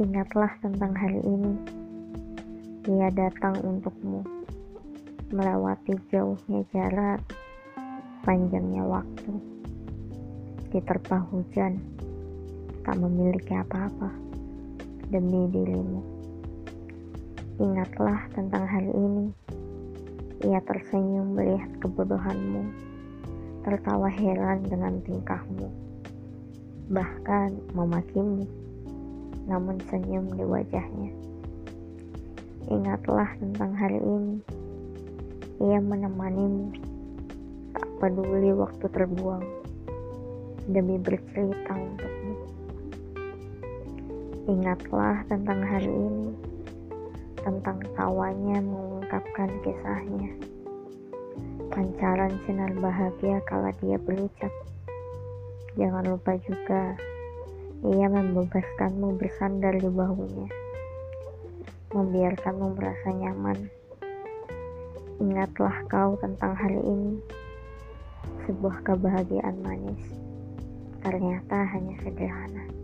Ingatlah tentang hari ini. Ia datang untukmu, melewati jauhnya jarak, panjangnya waktu, diterpa hujan, tak memiliki apa-apa demi dirimu. Ingatlah tentang hari ini. Ia tersenyum melihat kebodohanmu, tertawa heran dengan tingkahmu, bahkan memakimu, namun senyum di wajahnya. Ingatlah tentang hari ini. Ia menemanimu, tak peduli waktu terbuang, demi bercerita untukmu. Ingatlah tentang hari ini, tentang tawanya mengungkapkan kisahnya. Pancaran sinar bahagia kala dia berucap. Jangan lupa juga, ia membebaskanmu bersandar di bahunya membiarkanmu merasa nyaman. Ingatlah kau tentang hari ini, sebuah kebahagiaan manis. Ternyata hanya sederhana.